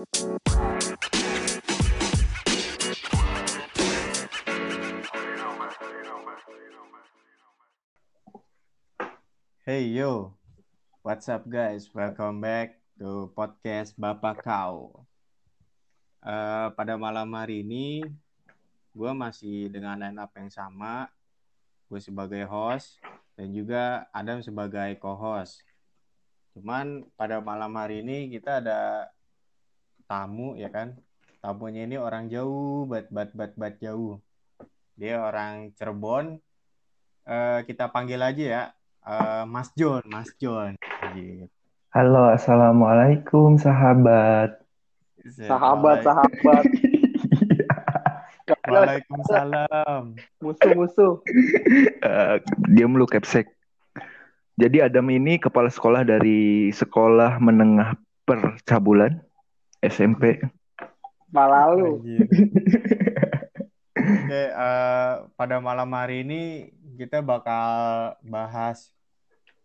Hey yo, what's up guys? Welcome back to podcast Bapak Kau. Eh, pada malam hari ini, gue masih dengan line up yang sama. Gue sebagai host dan juga Adam sebagai co-host. Cuman pada malam hari ini kita ada tamu ya kan. Tamunya ini orang jauh, bat bat bat bat jauh. Dia orang Cirebon. Eh, kita panggil aja ya, eh, Mas John, Mas John. Gitu. Halo, assalamualaikum sahabat. Sahabat, sahabat. Waalaikumsalam. Musuh-musuh. Eh, diam lu capsek. Jadi Adam ini kepala sekolah dari sekolah menengah percabulan SMP. Malah lu. Oke, eh, pada malam hari ini kita bakal bahas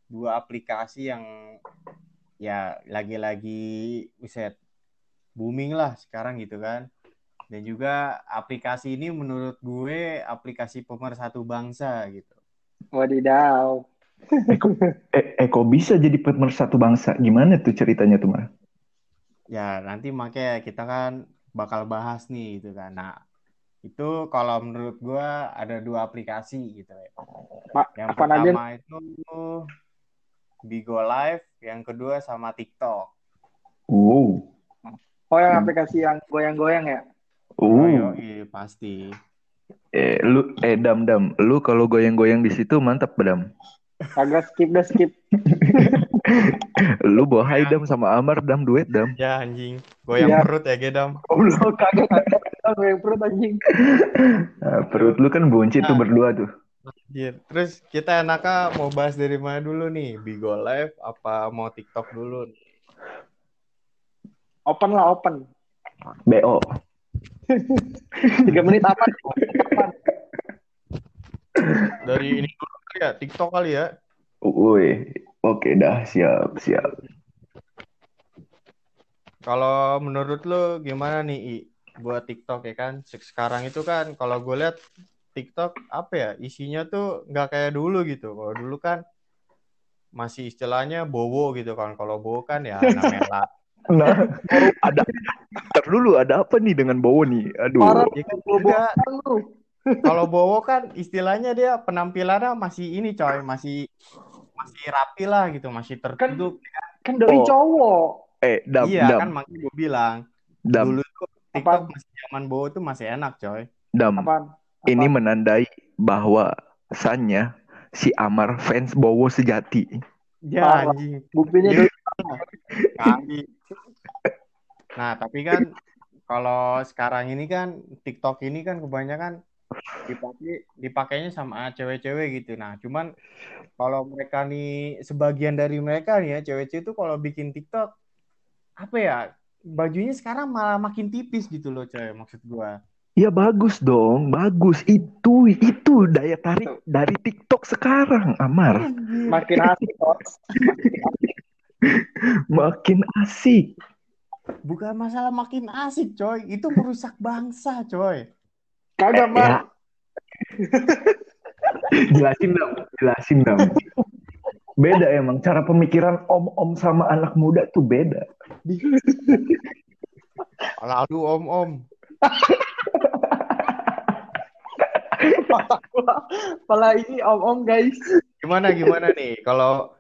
dua aplikasi yang ya lagi-lagi buset booming lah sekarang gitu kan. Dan juga aplikasi ini menurut gue aplikasi pemersatu bangsa gitu. Wadidaw. Eh, eh kok bisa jadi pemersatu bangsa? Gimana tuh ceritanya tuh, Mar? Ya, nanti makanya kita kan bakal bahas nih gitu kan. Nah, itu kalau menurut gue ada dua aplikasi gitu ya. Ma- Yang apa aja? pertama itu Bigo Live, yang kedua sama TikTok. Wow. Oh yang aplikasi yang goyang-goyang ya? Oh, Uh. yoi, pasti. Eh, lu eh Dam Dam, lu kalau goyang-goyang di situ mantap, Dam. Agak skip dah skip. Lu bawa Hai Dam sama Amar Dam duet Dam. Ya anjing, goyang Iya. perut ya Gedam. Goblok kagak kagak goyang perut anjing. Nah, perut lu kan buncit tuh Nah. berdua tuh. Anjir. Terus kita enaknya mau bahas dari mana dulu nih? Bigo Live apa mau TikTok dulu? Open lah open. BO. Tiga menit apa? Dari ini dulu ya, TikTok kali ya. Woi. Oke dah, siap, siap. Kalau menurut lu gimana nih I? buat TikTok ya kan? Sekarang itu kan kalau gue lihat TikTok apa ya isinya tuh nggak kayak dulu gitu. Kalau dulu kan masih istilahnya bowo gitu kan. Kalau bowo kan ya namela. Nah, ada Ntar dulu ada apa nih dengan Bowo nih? Aduh. Parah. Ya kan kalau bowo kan istilahnya dia penampilannya masih ini coy, masih masih rapi lah gitu, masih tertutup. Kan dari Oh. cowok. Eh, Dam, iya Dam, kan makanya gue bilang Dam, dulu tuh TikTok masih zaman bowo tuh masih enak coy. Dam. Apaan? Ini Apaan? menandai bahwa Sanya si Amar fans Bowo sejati. Ya anjing. Buktinya Iya. dari. Nah, tapi kan kalau sekarang ini kan TikTok ini kan kebanyakan dipakai dipakainya sama cewek-cewek gitu. Nah, cuman kalau mereka nih sebagian dari mereka nih ya cewek-cewek itu kalau bikin TikTok apa ya bajunya sekarang malah makin tipis gitu loh coy maksud gua. Ya bagus dong, bagus. Itu itu daya tarik dari TikTok sekarang, Amar. makin asik. Makin asik. Bukan masalah makin asik coy, itu merusak bangsa coy. Kagak Eh, mah. ya. Jelasin dong, jelasin dong. Beda emang cara pemikiran om-om sama anak muda tuh beda. Lalu om-om. Pala ini om-om guys. Gimana gimana nih kalau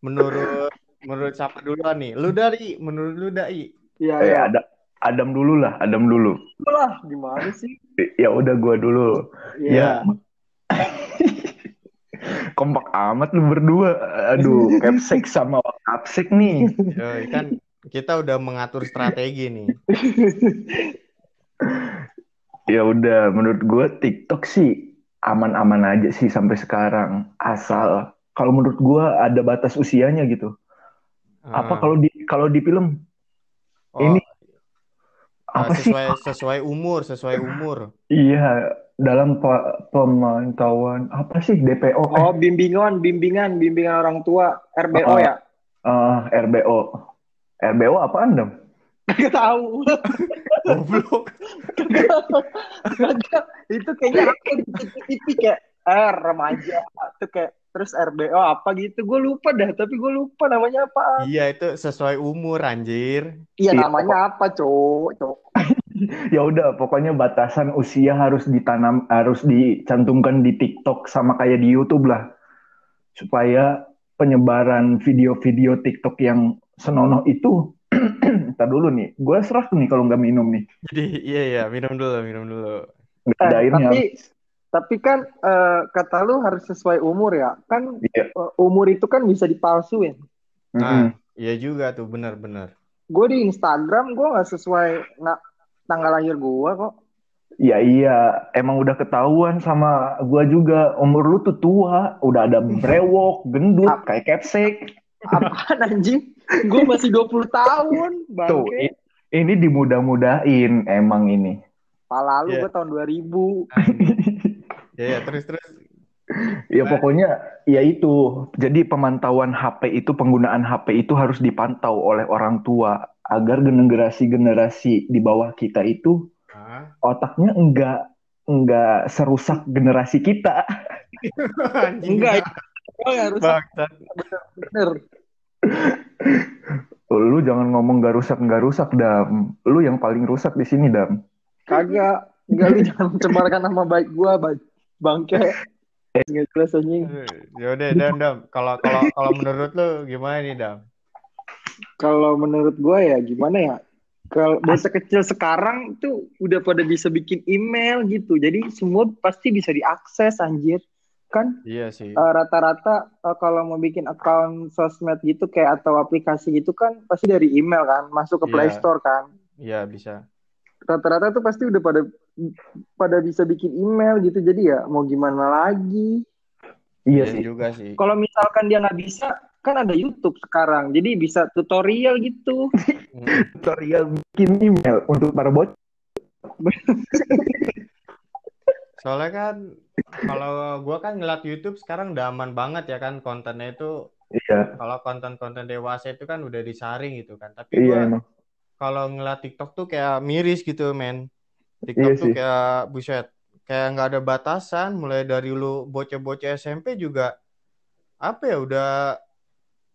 menurut menurut siapa duluan nih? Lu dari menurut lu dai. Iya Eh, ya. ada Adam dulu lah, Adam dulu. lah gimana sih? Ya udah gua dulu. Iya. Ya. Kompak amat lu berdua. Aduh, capsek sama capsek nih. Yoi, kan kita udah mengatur strategi nih. Ya udah, menurut gue TikTok sih aman-aman aja sih sampai sekarang. Asal kalau menurut gue ada batas usianya gitu. Apa Ah. kalau di kalau di film Oh, ini apa sih? sesuai sesuai umur, sesuai umur. Iya, dalam pe- pemantauan apa sih DPO? Eh, Oh, bimbingan, bimbingan, bimbingan orang tua, RBO Oh. ya. eh, RBO. RBO apaan dong? Gak tahu. Goblok. Itu kayaknya apa di TV kayak R remaja itu kayak terus RBO apa gitu? Gue lupa dah tapi gue lupa namanya apa. Iya, itu sesuai umur anjir. iya Iya, namanya apa cowok? Cowok. Ya udah, pokoknya batasan usia harus ditanam, harus dicantumkan di TikTok sama kayak di YouTube lah, supaya penyebaran video-video TikTok yang senonoh itu, ntar dulu nih, gue serak nih kalau nggak minum nih, Jadi iya iya, minum dulu, minum dulu. Eh, ada airnya. tapi tapi kan eh, kata lu harus sesuai umur ya kan Iya. eh, umur itu kan bisa dipalsuin. Nah, iya juga tuh, benar-benar. gue di Instagram gue nggak sesuai na- tanggal lahir gue kok Ya iya, emang udah ketahuan sama gue juga, umur lu tuh tua, udah ada brewok, gendut, kayak capsek. apaan anjing gue masih 20 tahun Tuh, bangke i- ini dimudah-mudahin emang ini. pala lu Iya. gue tahun 2000 Ya ya, terus terus. Ya pokoknya ya itu. Jadi pemantauan HP itu penggunaan HP itu harus dipantau oleh orang tua agar generasi-generasi di bawah kita itu Hah? otaknya enggak enggak serusak generasi kita. Enggak harus bener Lu jangan ngomong gak rusak gak rusak dam. Lu yang paling rusak di sini dam. kagak enggak lu jangan mencemarkan nama baik gue bangke nggak jelas anjing Ya udah, Dam, Dam. Kalau kalau kalau menurut lu gimana nih, Dam? kalau menurut gue ya gimana ya kalau bocah kecil sekarang tuh udah pada bisa bikin email gitu jadi semua pasti bisa diakses anjir kan Iya sih. eh, rata-rata eh, kalau mau bikin account sosmed gitu kayak atau aplikasi gitu kan pasti dari email kan masuk ke Play Iya. Store kan Iya, bisa. rata-rata tuh pasti udah pada pada bisa bikin email gitu jadi ya mau gimana lagi Iya Iya sih. juga sih. kalau misalkan dia nggak bisa kan ada YouTube sekarang jadi bisa tutorial gitu Hmm. Tutorial bikin email untuk para bot. Soalnya kan kalau gua kan ngeliat YouTube sekarang udah aman banget ya kan kontennya itu Iya. kalau konten-konten dewasa itu kan udah disaring gitu kan. Tapi Iya gua kalau ngeliat TikTok tuh kayak miris gitu, men. Iya TikTok tuh sih. kayak buset, kayak nggak ada batasan. Mulai dari lu bocah-bocah SMP juga apa ya udah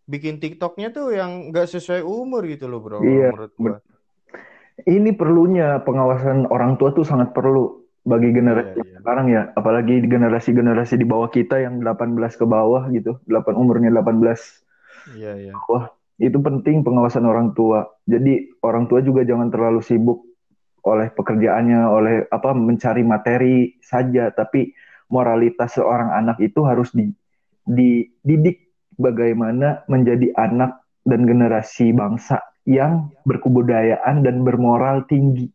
bikin TikToknya tuh yang nggak sesuai umur gitu loh, bro. Iya, menurut gua. Ini perlunya pengawasan orang tua tuh sangat perlu bagi generasi Iya, iya. sekarang ya, apalagi di generasi-generasi di bawah kita yang 18 ke bawah gitu, 8 umurnya 18 Iya, iya. bawah. Itu penting pengawasan orang tua. Jadi orang tua juga jangan terlalu sibuk oleh pekerjaannya, oleh apa mencari materi saja, tapi moralitas seorang anak itu harus di, dididik bagaimana menjadi anak dan generasi bangsa yang berkebudayaan dan bermoral tinggi.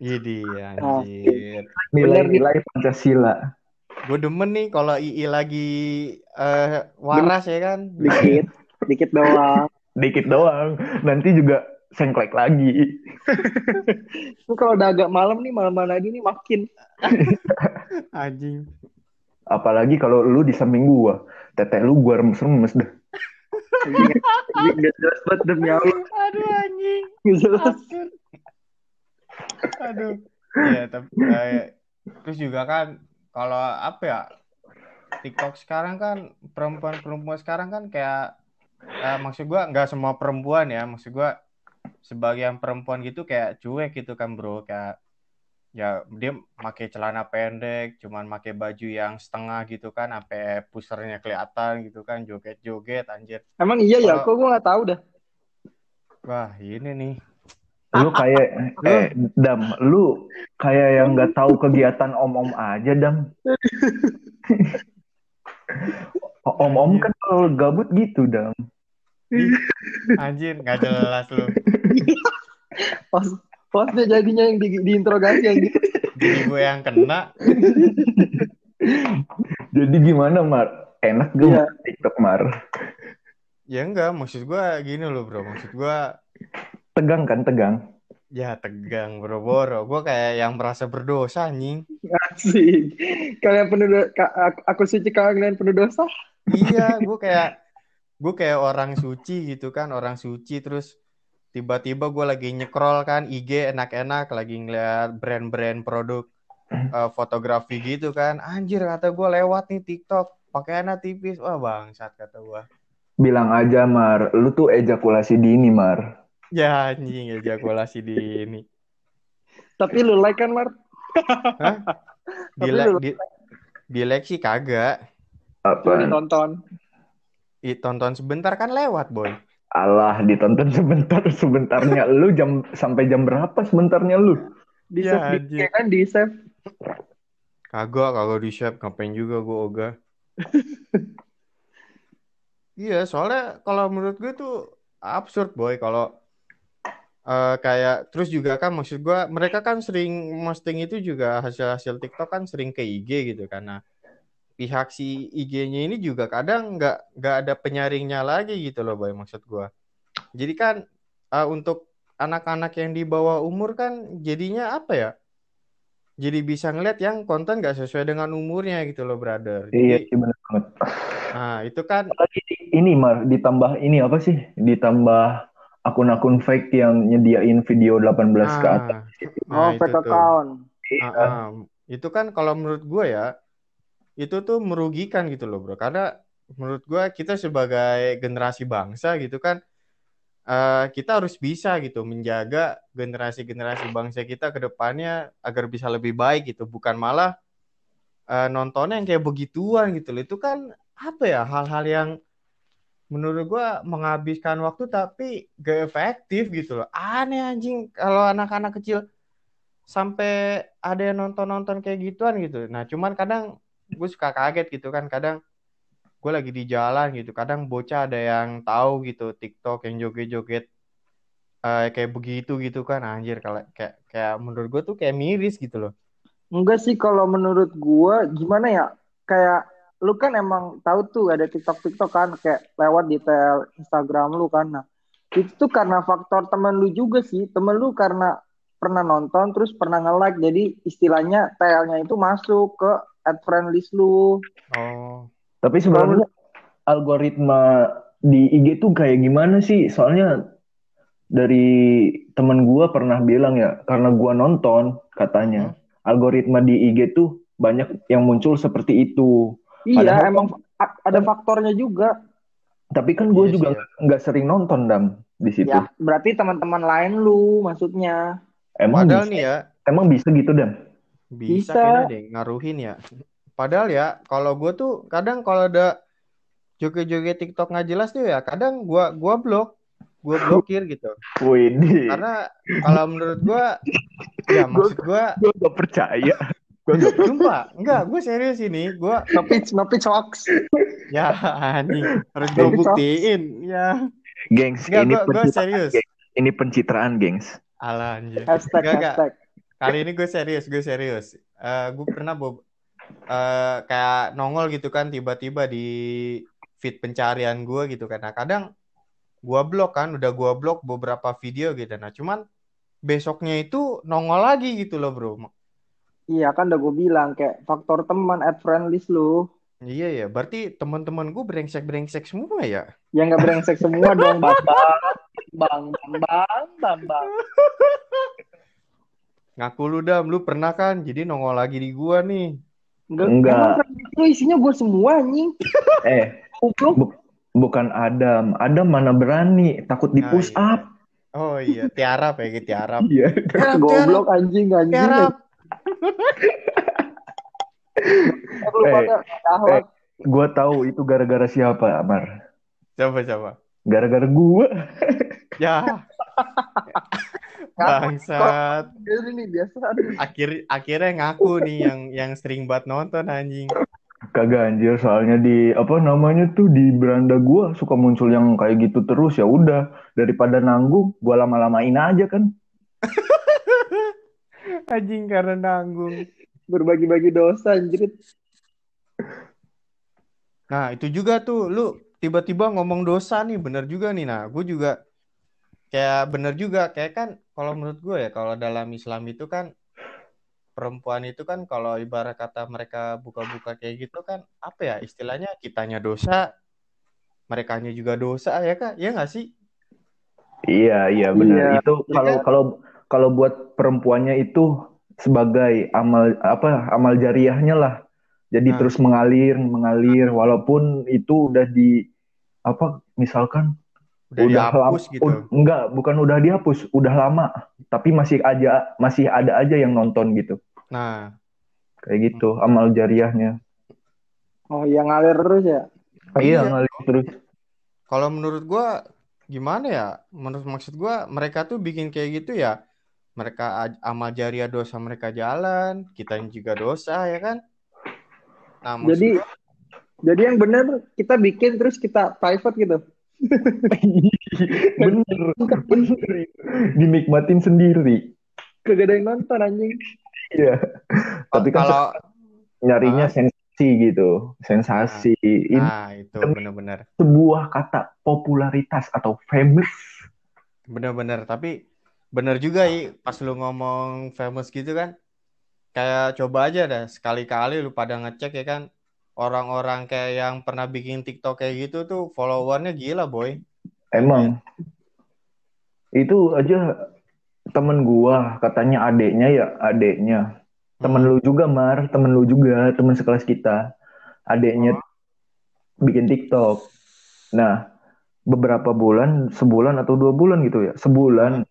Idi, anjir. Nilai-nilai Pancasila. Gue demen nih kalau II lagi eh, waras ya kan. dikit dikit doang Dikit doang, nanti juga sengklek lagi. Kalau udah agak malam nih malam-malam lagi nih makin Anjing. Apalagi kalau lu di samping gua, tete lu gua remes-remes dah. Anjing, nggak jelas banget demi Allah Aduh anjing. nggak jelas Aduh. Aduh. Iya, tapi eh, terus juga kan kalau apa ya? TikTok sekarang kan perempuan-perempuan sekarang kan kayak eh, maksud gua nggak semua perempuan ya, maksud gua sebagian perempuan gitu kayak cuek gitu kan, Bro, kayak ya dia pakai celana pendek, cuman pakai baju yang setengah gitu kan, sampai pusernya kelihatan gitu kan, joget-joget anjir. emang iya ya kok gue nggak tahu dah Wah, ini nih. Lu kayak eh Dam, lu kayak yang nggak tahu kegiatan om-om aja, Dam. Om-om kan kalau gabut gitu, Dam. Anjir, nggak jelas lu. pas pasnya jadinya yang di, diinterogasi anjing Jadi gue yang kena. Jadi gimana, Mar? Enak gak Iya. TikTok, Mar? Ya enggak, maksud gue gini loh bro. Maksud gue Tegang kan, tegang. ya tegang bro-bro. Gue kayak yang merasa berdosa anjing. asik kalian penuh aku- aku suci kalian penuh dosa Iya, gue kayak gue kayak orang suci gitu kan, orang suci terus tiba-tiba gue lagi nyekrol kan IG enak-enak lagi ngeliat brand-brand produk uh, fotografi gitu kan anjir kata gue lewat nih TikTok pakaiannya tipis wah bangsat kata gue Bilang aja Mar, lu tuh ejakulasi dini Mar. ya anjing ejakulasi dini Tapi lu like kan, Mar? Hah? di, like, di, di like sih kagak Apa? ditonton. Ih, tonton sebentar kan lewat boy Allah ditonton sebentar sebentarnya lu jam sampai jam berapa sebentarnya lu? Di Ya, save di, kan di save. Kagak, kagak di share. Ngapain juga gue ogah. Iya, soalnya kalau menurut gue tuh absurd boy kalau eh, kayak terus juga kan maksud gue mereka kan sering posting itu juga hasil-hasil TikTok kan sering ke IG gitu karena pihak si IG-nya ini juga kadang nggak nggak ada penyaringnya lagi gitu loh boy maksud gue. Jadi kan eh, untuk anak-anak yang di bawah umur kan jadinya apa ya? Jadi bisa ngeliat yang konten nggak sesuai dengan umurnya gitu loh brother. Iya Jadi sih bener banget. nah itu kan Lagi di- ini Mar, ditambah ini apa sih? Ditambah akun-akun fake yang nyediain video 18 ke atas. Nah, oh, itu fake tuh. account. Iya. Ah, ah. Itu kan kalau menurut gue ya, itu tuh merugikan gitu loh bro. Karena menurut gue kita sebagai generasi bangsa gitu kan, eh, kita harus bisa gitu menjaga generasi-generasi bangsa kita ke depannya agar bisa lebih baik gitu. Bukan malah eh, nontonnya yang kayak begituan gitu loh. Itu kan apa ya hal-hal yang menurut gue menghabiskan waktu tapi gak efektif gitu loh. Aneh anjing kalau anak-anak kecil sampai ada yang nonton-nonton kayak gituan gitu. Nah, cuman kadang gue suka kaget gitu kan. Kadang gue lagi di jalan gitu. Kadang bocah ada yang tahu gitu TikTok yang joget-joget eh, kayak begitu gitu kan. Anjir kalau kayak kayak menurut gue tuh kayak miris gitu loh. Enggak sih kalau menurut gua gimana ya? Kayak lu kan emang tahu tuh ada TikTok TikTok kan kayak lewat detail Instagram lu kan. Nah, itu tuh karena faktor temen lu juga sih. Temen lu karena pernah nonton terus pernah nge-like jadi istilahnya TL-nya itu masuk ke add friend list lu. Oh. Tapi sebenarnya algoritma di IG tuh kayak gimana sih? Soalnya dari temen gua pernah bilang ya, karena gua nonton katanya algoritma di IG tuh banyak yang muncul seperti itu. Iya, Padahal emang ada faktornya juga. Tapi kan gue Iya juga nggak sering nonton dam di situ. Ya, berarti teman-teman lain lu maksudnya. Emang Padahal bisa, nih ya, emang bisa gitu dam? Bisa Bisa. kayaknya deh ngaruhin ya. Padahal ya, kalau gue tuh kadang kalau ada joget-joget TikTok nggak jelas tuh ya, kadang gua gua blok, gua blokir gitu. Widih, Karena kalau menurut gua, ya maksud gua, gue gak percaya. Gue gak sumpah, enggak, gue serius ini, gua Ngepitch, ngepitch hoax. ya anjing harus gue buktiin, ya. Gengs, Enggak, ini gua, gua serius. gengs. Ini pencitraan, gengs. Alah anjir. Hashtag, enggak. hashtag. Kali ini gue serius, gue serius. Eh gue pernah bob, eh, kayak nongol gitu kan tiba-tiba di feed pencarian gue gitu kan. Nah kadang gue blok kan, udah gue blok beberapa video gitu. Nah cuman besoknya itu nongol lagi gitu loh bro. Iya kan udah gue bilang kayak faktor teman add friend list lu. Iya ya, berarti teman-teman gue brengsek-brengsek semua ya. Ya nggak brengsek semua dong, Bang. Bang, bang, bang, bang, bang. Ngaku lu dam, lu pernah kan? Jadi nongol lagi di gua nih. Enggak, Enggak. list lu isinya gue semua anjing. Eh, bu- bukan Adam. Adam mana berani, takut di Nah, push iya. up. Oh iya, tiarap ya, gitu, tiarap. Iya. Goblok anjing, anjing. tiarap. Lu Eh, akhlak. Gue tahu itu gara-gara siapa, Amar. Coba, coba. Gara-gara gue. Ya. Bangsat. Ini biasa. Akhir akhirnya ngaku nih yang yang sering banget nonton anjing. Kagak anjir, soalnya di apa namanya tuh di beranda gua suka muncul yang kayak gitu terus ya udah daripada nanggung gua lama-lamain aja kan. Anjing karena nanggung. Berbagi-bagi dosa anjir. Nah, itu juga tuh lu tiba-tiba ngomong dosa nih, bener juga nih. Nah, gue juga kayak bener juga kayak kan kalau menurut gue ya kalau dalam Islam itu kan perempuan itu kan kalau ibarat kata mereka buka-buka kayak gitu kan apa ya istilahnya kitanya dosa, merekanya juga dosa ya kak, ya nggak sih? Iya, iya benar. Iya. Itu kalau kalau kalau buat perempuannya itu sebagai amal apa amal jariahnya lah. Jadi Nah. terus mengalir, mengalir walaupun itu udah di apa misalkan Udah, dihapus lam- gitu. ud- enggak, bukan udah dihapus, udah lama, tapi masih aja masih ada aja yang nonton gitu. Nah, Kayak gitu amal jariahnya. Oh, yang ngalir terus ya. Iya, Iya. ngalir terus. kalau menurut gua gimana ya? Menurut maksud gua mereka tuh bikin kayak gitu ya. Mereka amal jariah dosa mereka jalan, kita juga dosa ya kan? Nah, maksud Jadi gua, jadi yang benar kita bikin terus kita private gitu. bener, bener. Dinikmatin sendiri. Kagak ada yang nonton anjing. Iya. Tapi kan kalau nyarinya Ah. sensasi gitu, sensasi. Ini nah itu bener-bener sebuah kata popularitas atau famous. bener-bener tapi bener juga i pas lu ngomong famous gitu kan kayak coba aja dah sekali-kali lu pada ngecek ya kan orang-orang kayak yang pernah bikin TikTok kayak gitu tuh followernya gila boy. Emang. Itu aja temen gua katanya adeknya ya adeknya. Temen Hmm. lu juga Mar. Temen lu juga temen sekelas kita. Adeknya Oh. bikin TikTok. Nah beberapa bulan sebulan atau dua bulan gitu ya sebulan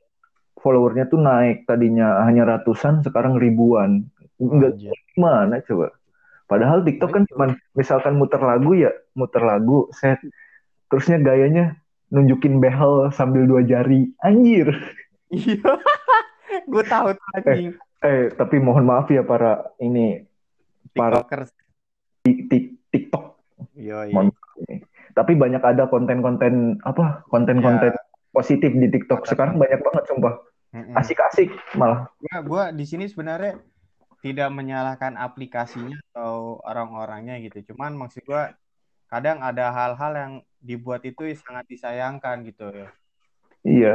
followernya tuh naik. Tadinya hanya ratusan sekarang ribuan. Enggak Anjir. gimana coba padahal TikTok kan cuman misalkan muter lagu ya muter lagu set. Terusnya gayanya nunjukin behel sambil dua jari. Anjir. Iya, gue tahu tuh anjing. eh tapi mohon maaf ya para ini para tik- tik- TikTok. Maaf ini. tapi banyak ada konten-konten apa konten-konten Ya. positif di TikTok. Sekarang banyak banget sumpah. Asik-asik malah. Gua, gua di sini sebenarnya tidak menyalahkan aplikasinya atau orang-orangnya gitu. Cuman maksud gua kadang ada hal-hal yang dibuat itu sangat disayangkan gitu ya. iya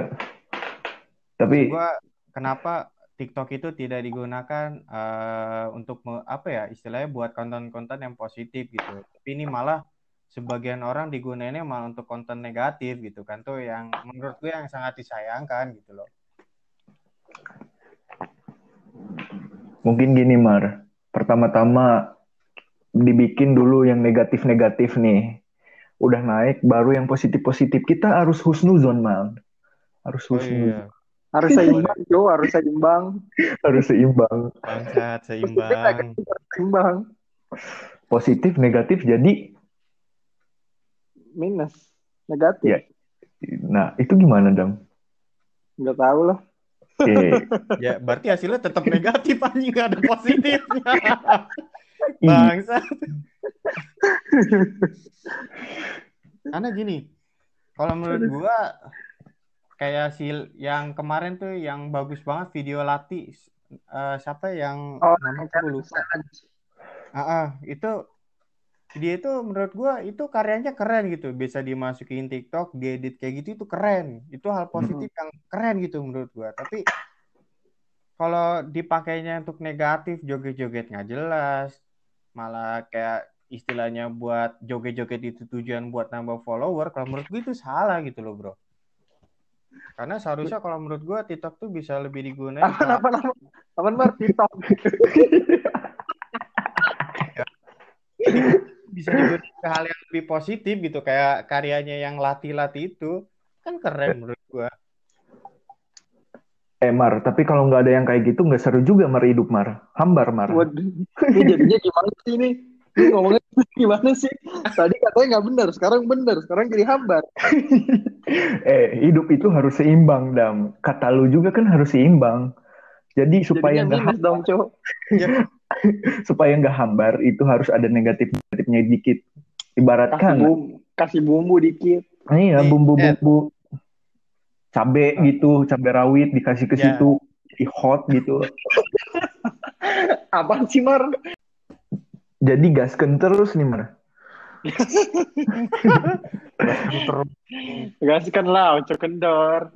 Maksud tapi gua kenapa TikTok itu tidak digunakan eh, untuk me- apa ya istilahnya buat konten-konten yang positif gitu. Tapi ini malah sebagian orang digunainnya malah untuk konten negatif gitu kan tuh yang menurut gue yang sangat disayangkan gitu loh. mungkin gini Mar pertama-tama dibikin dulu yang negatif-negatif nih udah naik baru yang positif-positif kita harus husnuzon Mal harus Oh husnuzon iya, Harus seimbang, Jo, harus seimbang. harus seimbang bangsat seimbang. Seimbang. positif negatif jadi Minus. Negatif. Ya. nah itu gimana dong Nggak tahu lah. Oke. Ya, berarti hasilnya tetap negatif anjing nggak ada positifnya. Ih, Bangsa. Karena gini, kalau menurut gua kayak si yang kemarin tuh yang bagus banget video Lati eh, siapa yang Oh, namanya gue lupa. Ah, ah, itu dia itu menurut gua itu karyanya keren gitu, bisa dimasukin TikTok, diedit kayak gitu itu keren. Itu hal positif yang keren gitu menurut gua. Tapi kalau dipakainya untuk negatif, joget-joget nggak jelas, malah kayak istilahnya buat joget-joget itu tujuan buat nambah follower, kalau menurut gue itu salah gitu loh bro. Karena seharusnya kalau menurut gua TikTok tuh bisa lebih digunakan Apa, apa, apa? Apa? TikTok. bisa digunakan ke hal yang lebih positif gitu kayak karyanya yang latih-latih itu kan keren menurut gua eh Mar tapi kalau nggak ada yang kayak gitu nggak seru juga Mar hidup Mar hambar Mar Waduh. Ini jadinya gimana sih ini? Ini ngomongnya gimana sih? Tadi katanya nggak benar, sekarang benar. Sekarang jadi hambar. eh hidup itu harus seimbang dam kata lu juga kan harus seimbang jadi supaya nggak minus dong, cowok. ya supaya nggak hambar itu harus ada negatif negatifnya dikit Kasih ibaratkan bumbu, kasih bumbu dikit. iya Nih, bumbu-bumbu cabe gitu cabe rawit dikasih ke Ya. situ jadi hot gitu Apaan sih, Mar? jadi gasken terus nih Mar Gaskan lah, oncok kendor.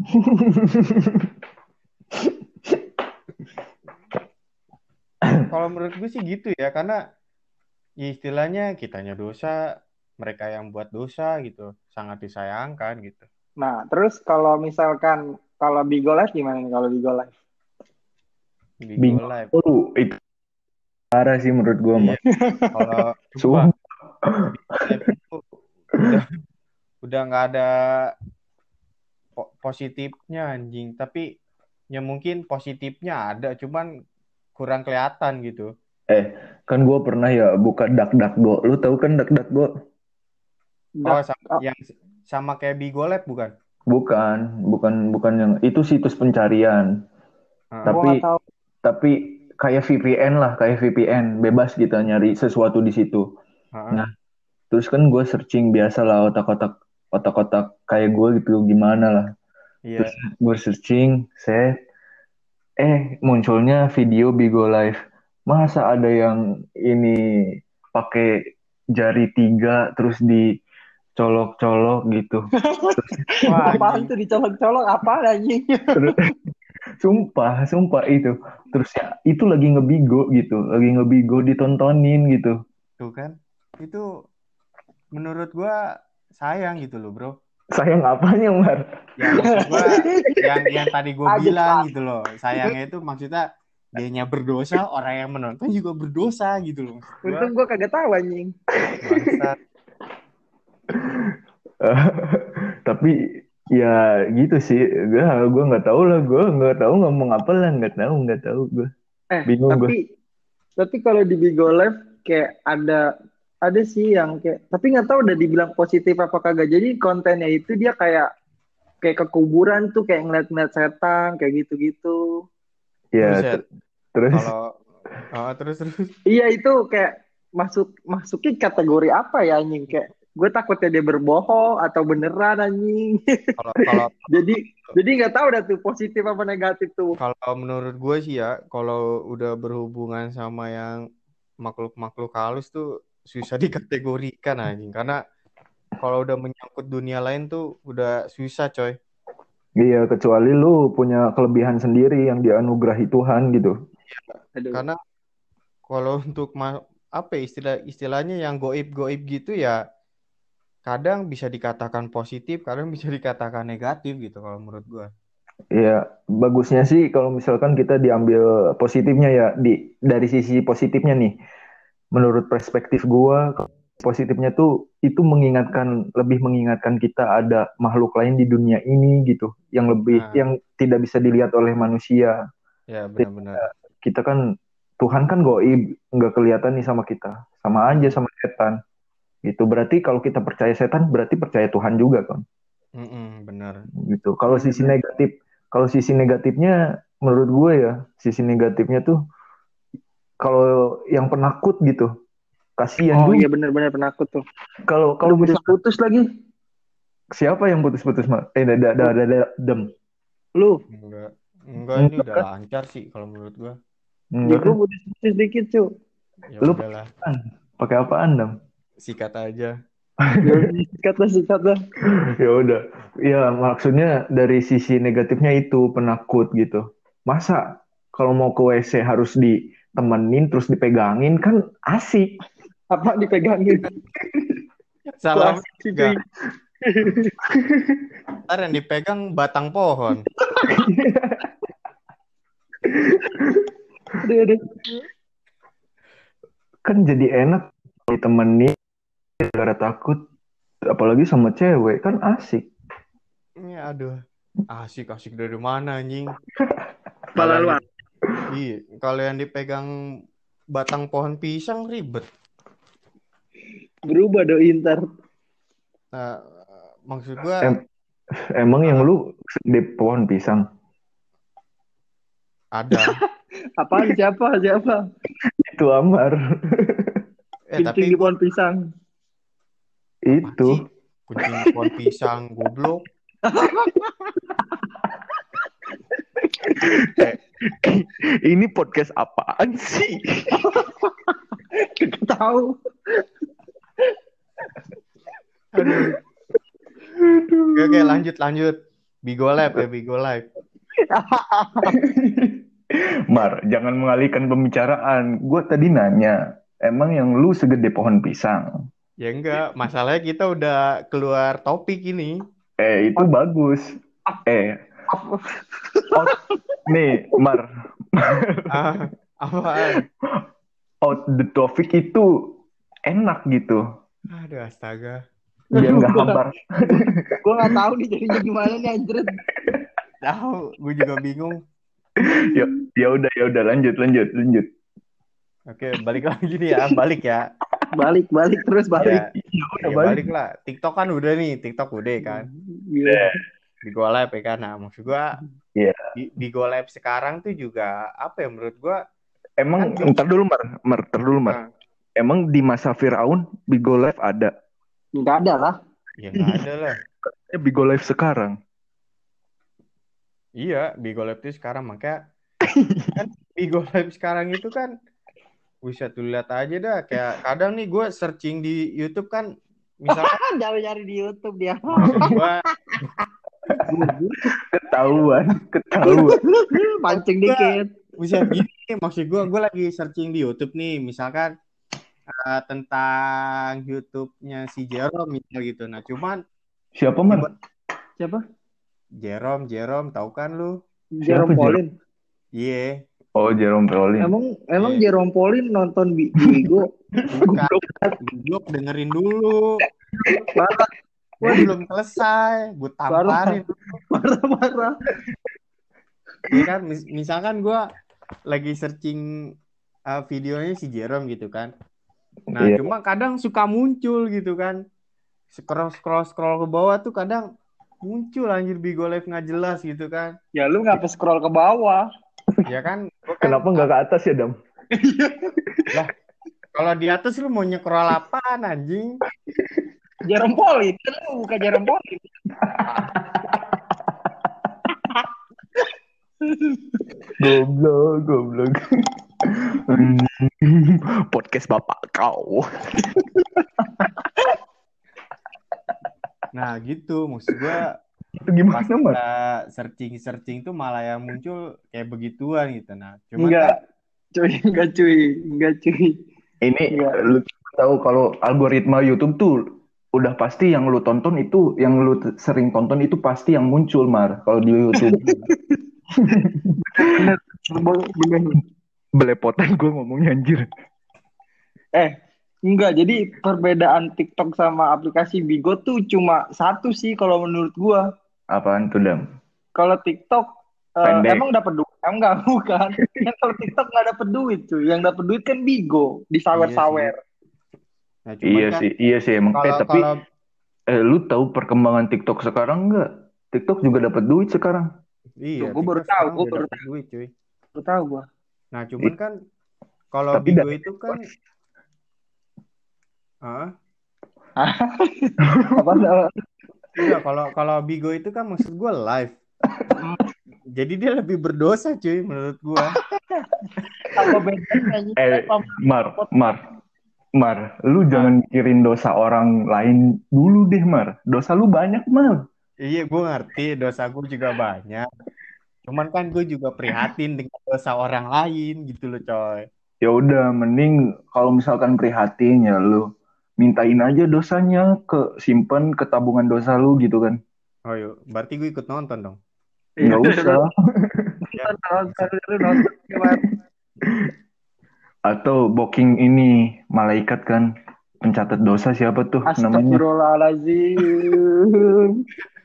kalau menurut gue sih gitu ya karena ya istilahnya kitanya dosa mereka yang buat dosa gitu sangat disayangkan gitu Nah, terus kalau misalkan kalau Bigo Live gimana nih kalau Bigo Live? Bigo Bigo. Live. Oh, itu parah sih menurut gua mah. Kalau Sumpah. Live itu udah udah nggak ada po- positifnya anjing, tapi ya mungkin positifnya ada, cuman kurang kelihatan gitu. Kan gua pernah ya buka DuckDuckGo. Lu tahu kan? Oh, Dak- sama, oh. yang sama kayak Bigo Live bukan? Bukan, bukan bukan yang itu situs pencarian. Gua Tapi nggak tahu. tapi kayak VPN lah, kayak VPN, bebas kita nyari sesuatu di situ. Heeh. Nah, terus kan gue searching biasa lah otak-otak otak-otak kayak gue gitu gimana lah. Iya. Terus gue searching, set, eh munculnya video Bigo Live. Masa ada yang ini pakai jari tiga terus dicolok-colok gitu. Wah, Apaan tuh dicolok-colok apa? Terus, sumpah, sumpah itu. Terus ya itu lagi ngebigo gitu, lagi ngebigo ditontonin gitu. Tuh kan. Itu menurut gua sayang gitu loh, Bro. Sayang apanya, Mar? Ya gua yang yang tadi Aduh, bilang Pak. gitu loh sayangnya itu maksudnya dianya berdosa orang yang menonton juga berdosa gitu loh gua, Untung gua kagak tahu anjing. bangsat. Tapi ya gitu sih. Gue gue nggak tahu lah. Gue nggak tahu ngomong apa lah. Nggak tahu, nggak tahu gue. Eh, Bingung tapi tapi kalau di Bigo Live kayak ada ada sih yang kayak tapi nggak tahu udah dibilang positif apa kagak. Jadi kontennya itu dia kayak kayak ke kuburan tuh kayak ngeliat-ngeliat setan kayak gitu-gitu. Ya terus kalau oh, terus terus Iya itu kayak masuk masukin kategori apa ya anjing kayak gue takutnya dia berbohong atau beneran anjing. kalau kalau jadi jadi nggak tahu dah tuh positif apa negatif tuh. kalau menurut gue sih ya kalau udah berhubungan sama yang makhluk-makhluk halus tuh susah dikategorikan anjing karena kalau udah menyangkut dunia lain tuh udah susah coy iya kecuali lu punya kelebihan sendiri yang dianugerahi Tuhan gitu. Aduh. karena kalau untuk ma- apa ya, istilah istilahnya yang goib-goib gitu ya kadang bisa dikatakan positif kadang bisa dikatakan negatif gitu kalau menurut gua Iya, bagusnya sih kalau misalkan kita diambil positifnya ya di dari sisi positifnya nih. Menurut perspektif gua positifnya tuh itu mengingatkan lebih mengingatkan kita ada makhluk lain di dunia ini gitu yang lebih Nah. yang tidak bisa dilihat oleh manusia. ya benar-benar Kita kan Tuhan kan goib, nggak kelihatan nih sama kita. Sama aja sama setan. Gitu. Berarti kalau kita percaya setan berarti percaya Tuhan juga kan. Mm-mm, benar gitu. Kalau sisi negatif, kalau sisi negatifnya menurut gue ya, sisi negatifnya tuh kalau yang penakut gitu, kasihan Oh juga. iya bener-bener penakut tuh. Kalau Kalau putus-putus lagi. siapa yang putus-putus mah? Eh, da, da, da, da, da- dem. Lu, enggak enggak ini udah kan? lancar sih kalau menurut gua Enggak gue kan? putus-putus dikit cu. ya Lu- Pakai apaan dong? Sikat aja Sikat lah, sikat lah. ya udah. Ya maksudnya dari sisi negatifnya itu penakut gitu. Masa kalau mau ke WC harus ditemenin terus dipegangin kan asik. Apa dipegangin? enggak. cuy. ntar yang dipegang batang pohon Aduh, aduh. kan jadi enak ditemenin gara takut apalagi sama cewek kan asik Ini aduh asik asik dari mana anjing Kepala lu. iya kalau yang dipegang batang pohon pisang ribet Berubah doi ntar. nah maksud gua Em- emang yang lu di pohon pisang ada Apaan siapa? Siapa? itu Amar eh tapi di pohon pisang. Itu. Kucing pohon pisang goblok. Ini podcast apaan sih? Kita tahu. aduh. Oke, oke lanjut lanjut. Bigo Live ya Bigo Live Mar jangan mengalihkan pembicaraan. Gue tadi nanya emang yang lu segede pohon pisang ya enggak masalahnya kita udah keluar topik ini Eh itu bagus. Eh out, nih Mar Ah, apaan? out the topic itu enak gitu. Aduh, astaga. Biar nggak hambar. Gue nggak tahu nih jadinya gimana nih anjir. Tahu, gue juga bingung. ya ya udah ya udah lanjut lanjut lanjut. Oke, balik lagi nih ya, balik ya. Balik balik terus balik. Ya, Ya udah ya balik. balik lah. TikTok kan udah nih, TikTok udah kan. Iya. Di Go Live ya kan. Nah, maksud gua Iya. di, di Go Live sekarang tuh juga apa ya menurut gua Emang Kan- ntar dulu Mar, Mar, ntar dulu Mar. Nah, Emang di masa Firaun Bigo Live ada. Nggak ada lah. ya nggak ada lah. Eh, Bigo Live sekarang. Iya, Bigo Live itu sekarang makanya kan Bigo Live sekarang itu kan bisa tuh lihat aja dah kayak kadang nih gue searching di YouTube kan misalkan Jangan nyari di YouTube dia. gue Ketahuan, ketahuan. Pancing dikit. bisa gini maksud gue gue lagi searching di YouTube nih misalkan eh, tentang YouTube-nya si Jerome misal gitu nah cuman Siapa Mar? Siapa? Jerome Jerome tahu kan lu Jerome Siapa, Pauline. iya Oh Jerome Pauline. Emang emang Iya. Jerome Pauline nonton Bi- Bigo. goblok dengerin dulu Parah, gue belum selesai gue tamparin parah, parah. ya kan mis- misalkan gue lagi searching uh, videonya si Jerome gitu kan nah Iya. cuma kadang suka muncul gitu kan scroll scroll scroll ke bawah tuh kadang muncul anjir Bigo Live nggak jelas gitu kan Ya lu ngapa scroll ke bawah? Ya kan, gua kan Kenapa nggak ke atas ya Dam? kalau di atas lu mau nyekrol apaan anjing Jerome Pauline, kan lu bukan Jerome Pauline. Goblok, goblok. Podcast bapak kau. nah gitu maksud gue Itu gimana pas kita searching searching tuh malah yang muncul kayak begituan gitu nah cuman Enggak. kan Cuy, enggak cuy, enggak cuy. Ini Iya. lu tahu kalau algoritma YouTube tuh udah pasti yang lu tonton itu yang lu sering tonton itu pasti yang muncul Mar kalau di YouTube. Bener, bener. Belepotan gue ngomongnya anjir. Eh, enggak. Jadi perbedaan TikTok sama aplikasi Bigo tuh cuma satu sih kalau menurut gua. Apaan tuh Dam? Kalau TikTok eh, Pendek. emang dapat duit? Enggak, bukan. Yang kalau TikTok nggak dapat duit cuy. Yang dapat duit kan Bigo, disawer-sawer. nah, cuman Iya kan sih, iya sih emang. Eh, kalau tapi kalau eh, lu tahu perkembangan TikTok sekarang nggak? TikTok juga dapat duit sekarang. iya Tuh, gua baru tahu, gua udah baru dapet duit cuy Lu tahu gua. Nah, cuman kan kalau Tapi Bigo itu kan Hah? Apa Iya, kalau kalau Bigo itu kan maksud gue live. Jadi dia lebih berdosa cuy menurut gua. apa bedanya Eh, Mar, Mar, Mar, lu jangan mikirin dosa orang lain dulu deh, Mar. Dosa lu banyak, Mar. Iya, gue ngerti dosa gue juga banyak. Cuman kan gue juga prihatin dengan dosa orang lain gitu loh coy. Ya udah, mending kalau misalkan prihatin ya lu mintain aja dosanya ke simpen ke tabungan dosa lu gitu kan. Oh yuk, berarti gue ikut nonton dong. Nggak usah. nonton lu nonton gimana? Atau booking ini malaikat kan pencatat dosa siapa tuh namanya? Astagfirullahaladzim.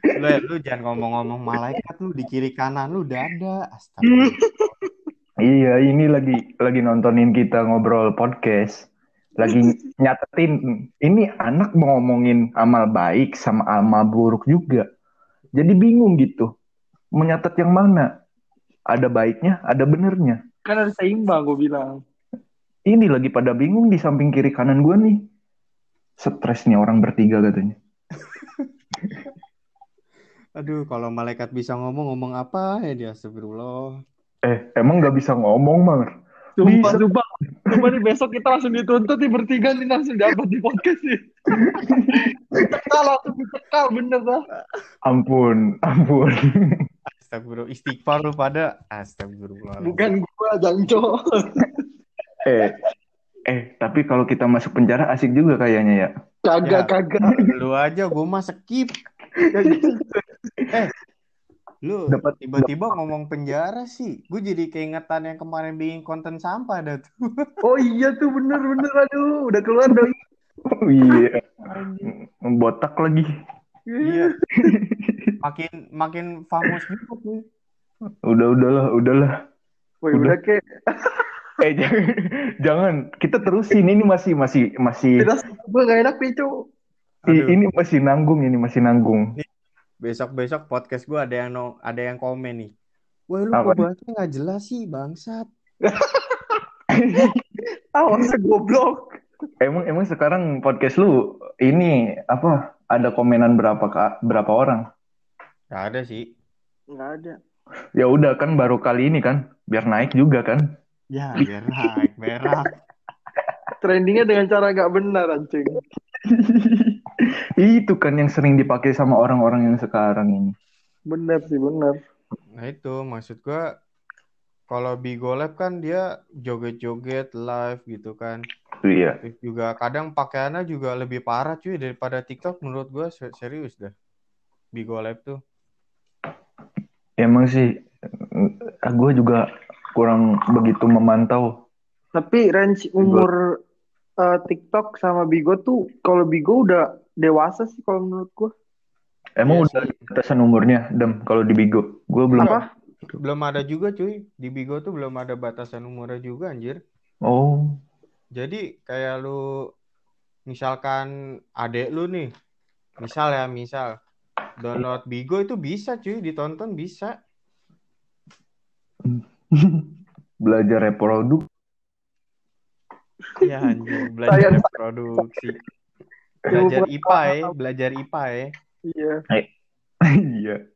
Lu, lu jangan ngomong-ngomong malaikat lu di kiri kanan lu udah ada. Astagfirullah. Iya, ini lagi lagi nontonin kita ngobrol podcast. Lagi nyatetin ini anak mau ngomongin amal baik sama amal buruk juga. Jadi bingung gitu. Mau nyatet yang mana? Ada baiknya, ada benernya. Kan harus seimbang gue bilang. Ini lagi pada bingung di samping kiri kanan gue nih. Stres nih orang bertiga katanya. Aduh, kalau malaikat bisa ngomong ngomong apa ya dia astagfirullah. Eh, emang nggak bisa ngomong, Mar? Sumpah, Bisa. sumpah. Sumpah nih besok kita langsung dituntut nih bertiga nih langsung dapat di podcast nih. Dicekal langsung dicekal bener dah. Ampun, ampun. Astagfirullah. Istighfar lu pada astagfirullah. Bukan gua Janco. eh, eh, tapi kalau kita masuk penjara asik juga kayaknya ya. Kagak Ya. kagak. Lu aja gue mah skip. Eh, lu Dapat- tiba-tiba ngomong penjara sih. Gue jadi keingetan yang kemarin bikin konten sampah dah tuh. Oh iya tuh bener-bener aduh udah keluar dong. Oh, iya. Botak lagi. Iya. Makin makin famous juga tuh. Udah udahlah, udahlah. Woi udah kek. Eh jangan, jangan. Kita terusin ini masih masih masih Tidak gue gak enak Aduh. ini masih nanggung ini masih nanggung. Besok-besok podcast gue ada yang no, ada yang komen nih. Wah lu Apa? kok bahasnya nggak jelas sih bangsat. Awas goblok. Emang emang sekarang podcast lu ini apa? Ada komenan berapa kak? Berapa orang? Gak ada sih. Nggak ada. Ya udah kan baru kali ini kan, biar naik juga kan. Ya biar naik merah. Trendingnya dengan cara gak benar anjing. Itu kan yang sering dipakai sama orang-orang yang sekarang ini. Bener sih bener. Nah itu maksud gue kalau Bigo Lab kan dia joget-joget live gitu kan. Iya. Terus juga kadang pakaiannya juga lebih parah cuy daripada TikTok menurut gue serius dah. Bigo Lab tuh. Emang sih, gue juga kurang begitu memantau. Tapi range umur eh, TikTok sama Bigo tuh kalau Bigo udah dewasa sih kalau menurut gua. Emang Iya udah sih. batasan umurnya, Dem, kalau di Bigo? Gue belum. Apa? Belum ada juga cuy. Di Bigo tuh belum ada batasan umurnya juga anjir. Oh, Jadi kayak lu misalkan adek lu nih, misal ya misal download Bigo itu bisa cuy ditonton bisa. belajar reproduk. Ya anjir belajar reproduksi. Belajar IPA ya, belajar IPA ya. Iya. Iya.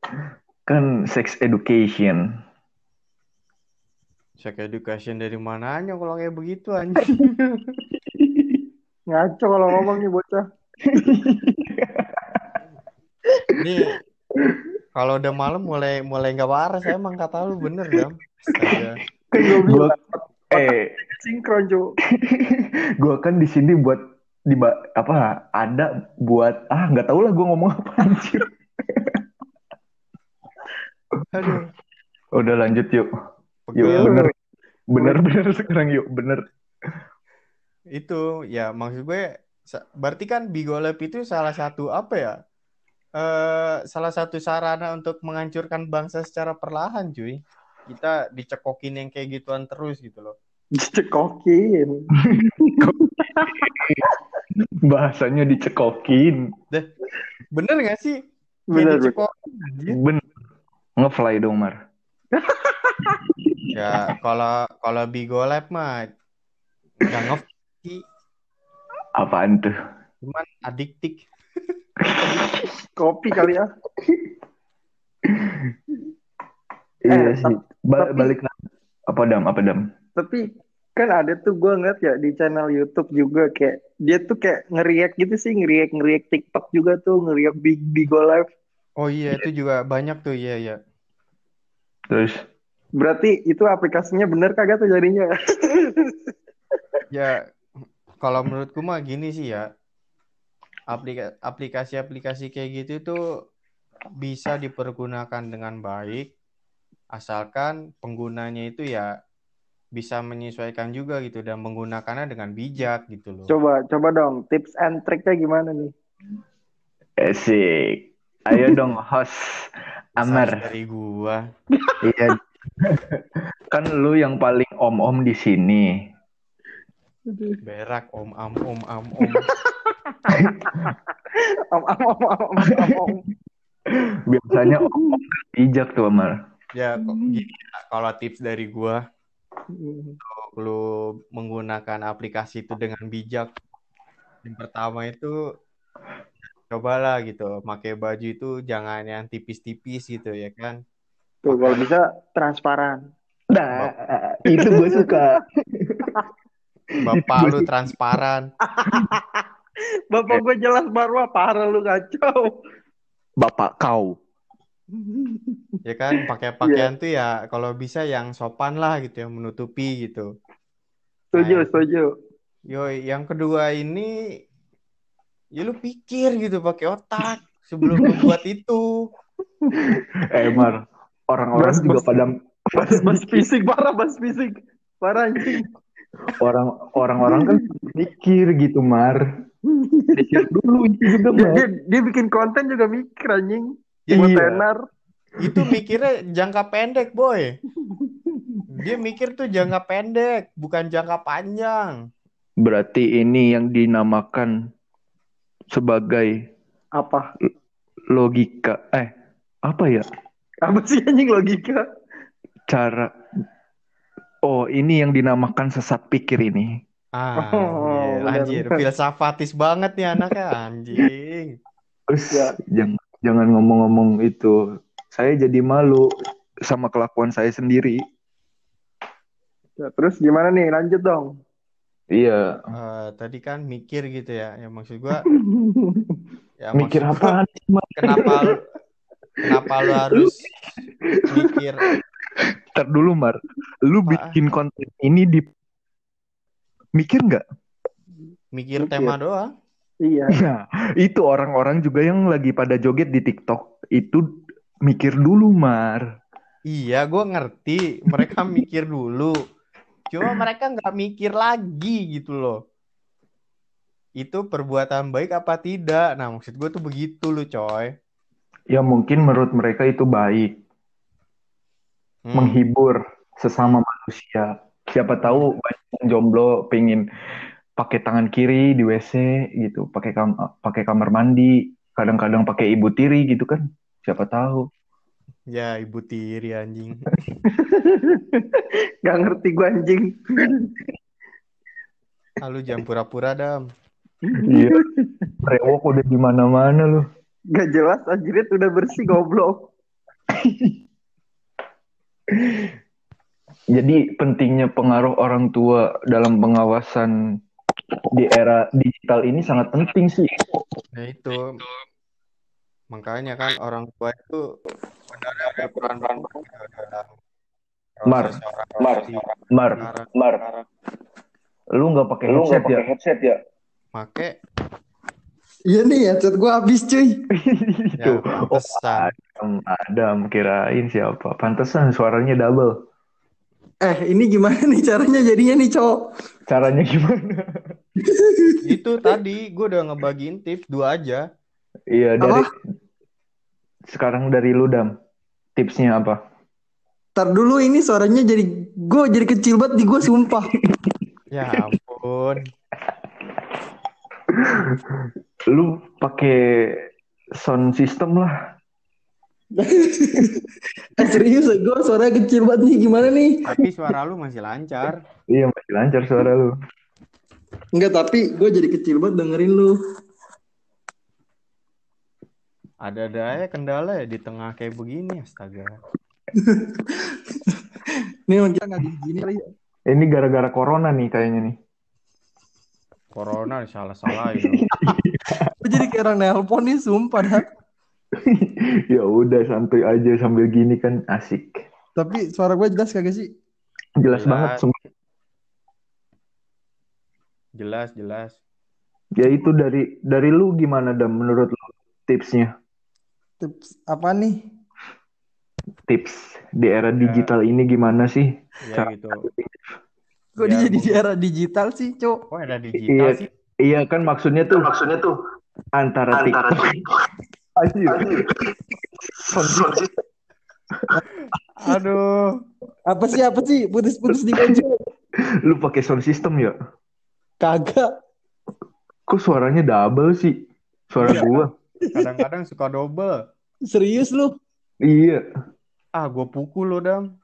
Kan sex education. Sex education dari mananya kalau kayak begitu anjir. Ngaco kalau ngomong nih bocah. Nih kalau udah malam mulai mulai nggak waras emang kata lu bener dam. Astaga. Kan gue Gua, bilang eh, sinkron gue kan di sini buat di apa ada buat ah nggak tahu lah gue ngomong apa anjir. Aduh. Udah lanjut yuk. Yuk Pegel. bener bener bener sekarang yuk bener. Itu ya maksud gue berarti kan Bigo Lab itu salah satu apa ya? Eh salah satu sarana untuk menghancurkan bangsa secara perlahan, cuy. Kita dicekokin yang kayak gituan terus gitu loh. Dicekokin. Bahasanya dicekokin. Bener gak sih? Bener, bener. dicekokin anjir. Bener. Ngefly dong Mar. Ya kalau kalau Bigo Lab mah nggak ngef sih, Apaan tuh? cuman adiktif. Kopi kali ya. Iya Eh, sih. Ba- tapi- balik lagi. Apa dam? Apa dam? Tapi kan ada tuh gue ngeliat ya di channel YouTube juga kayak dia tuh kayak ngeriak gitu sih ngeriak ngeriak TikTok juga tuh ngeriak Big Bigo Live. Oh iya itu juga banyak tuh iya ya. Terus Berarti itu aplikasinya bener kagak tuh jadinya? Ya kalau menurutku mah gini sih ya. Aplika- Aplikasi-aplikasi kayak gitu tuh bisa dipergunakan dengan baik asalkan penggunanya itu ya bisa menyesuaikan juga gitu dan menggunakannya dengan bijak gitu loh. Coba coba dong tips and triknya gimana nih? Asik. Ayo dong host Amar. Dari gua. Iya. kan lu yang paling om-om di sini. Berak om am om am om. Om om om om om om. Biasanya om bijak tuh Amar. Ya kok gini ya, kalau tips dari gua Lu menggunakan aplikasi itu dengan bijak. Yang pertama itu cobalah gitu, pakai baju itu jangan yang tipis-tipis gitu ya kan. Tuh kalau bisa transparan. Nah, itu gue suka. Bapak lu transparan. Bapak gue jelas baru apa parah lu kacau. Bapak kau. Ya kan, pakai pakaian tuh ya kalau bisa yang sopan lah gitu yang menutupi gitu. Setuju Nah, setuju. Yoi, yang kedua ini ya lu pikir gitu pakai otak. sebelum membuat itu. Eh, Mar, orang-orang Bas- juga bas- pada Bas, bas fisik parah, bas fisik. Parah anjing. orang orang-orang kan mikir gitu, Mar. Mikir dulu itu juga, Dia, Mar. dia, dia bikin konten juga mikir anjing. Ya, Buat iya. tenar. Itu mikirnya jangka pendek, boy. Dia mikir tuh jangka pendek, bukan jangka panjang. Berarti ini yang dinamakan sebagai Apa? logika. Eh, apa ya? Apa sih anjing logika? Cara Oh, ini yang dinamakan sesat pikir ini. Ah, Oh, anjir, benar. filsafatis banget nih anaknya, anjing. Terus Ya. jangan jangan ngomong-ngomong itu. Saya jadi malu sama kelakuan saya sendiri. Ya, terus gimana nih? Lanjut dong. Iya. Eh, tadi kan mikir gitu ya, ya maksud gua, ya Mikir? Mar? kenapa lu- kenapa lu harus mikir Ntar dulu, Mar. Lu Apaan? bikin konten ini di mikir nggak? mikir Mikir. tema doang? Iya. Nah, itu orang-orang juga yang lagi pada joget di TikTok itu mikir dulu, Mar. Iya, gua ngerti. Mereka mikir dulu. Cuma mereka nggak mikir lagi gitu loh. Itu perbuatan baik apa tidak? Nah, maksud gue tuh begitu loh, coy. Ya mungkin menurut mereka itu baik, Hmm. menghibur sesama manusia. Siapa tahu banyak yang jomblo pengen pakai tangan kiri di WC gitu, pakai kam pakai kamar mandi, kadang-kadang pakai ibu tiri gitu kan. Siapa tahu. Ya, ibu tiri anjing. Gak ngerti gue anjing. Lalu jangan pura-pura, Dam. Iya. Rewok udah di mana-mana lu. Gak jelas anjrit udah bersih goblok. Jadi pentingnya pengaruh orang tua dalam pengawasan di era digital ini sangat penting sih. Nah, itu. Makanya kan orang tua itu benar-benar berperan penting dalam Mar, Mar, Mar, sekarang. Mar, lu nggak pakai headset ya? headset ya? Make Iya nih headset gue habis cuy. ya Itu. Oh, pantesan. Adam, Adam kirain siapa? Pantesan suaranya double. Eh ini gimana nih caranya jadinya nih cowok? Caranya gimana? Itu tadi gue udah ngebagiin tips dua aja. Iya dari sekarang dari lu Dam. Tipsnya apa? Ntar dulu ini suaranya jadi gue jadi kecil banget di gue sumpah. Ya ampun. Lu pakai sound system lah. eh serius gue suaranya kecil banget nih gimana nih? Tapi suara lu masih lancar. Iya masih lancar suara lu. Enggak tapi gue jadi kecil banget dengerin lu. Ada-ada aja kendala ya di tengah kayak begini, astaga. Nih emang kita nggak gini kali ya. Ini gara-gara corona nih kayaknya nih. Corona salah-salah itu. Gue jadi kayak orang nelpon nih sumpah dah. ya udah santuy aja sambil gini kan asik. Tapi suara gue jelas kagak sih? Jelas, Jelas. banget sumpah. Jelas, jelas. Ya itu dari dari lu gimana Dam menurut lu tipsnya? Tips apa nih? Tips di era digital ini gimana sih? Ya Cara- gitu. Gue Ya, jadi gua- di era digital sih, Cok. Kok ada digital Iya. sih? Iya kan maksudnya tuh Maksudnya tuh antara, antara TikTok Anjir. Aduh. Apa sih apa sih? Putus-putus di baju. lu pakai sound system ya? Kagak. Kok suaranya double sih? Suara Iya. gua. Kadang-kadang suka double. Serius lu? Iya. Ah, gue pukul lo, Dam.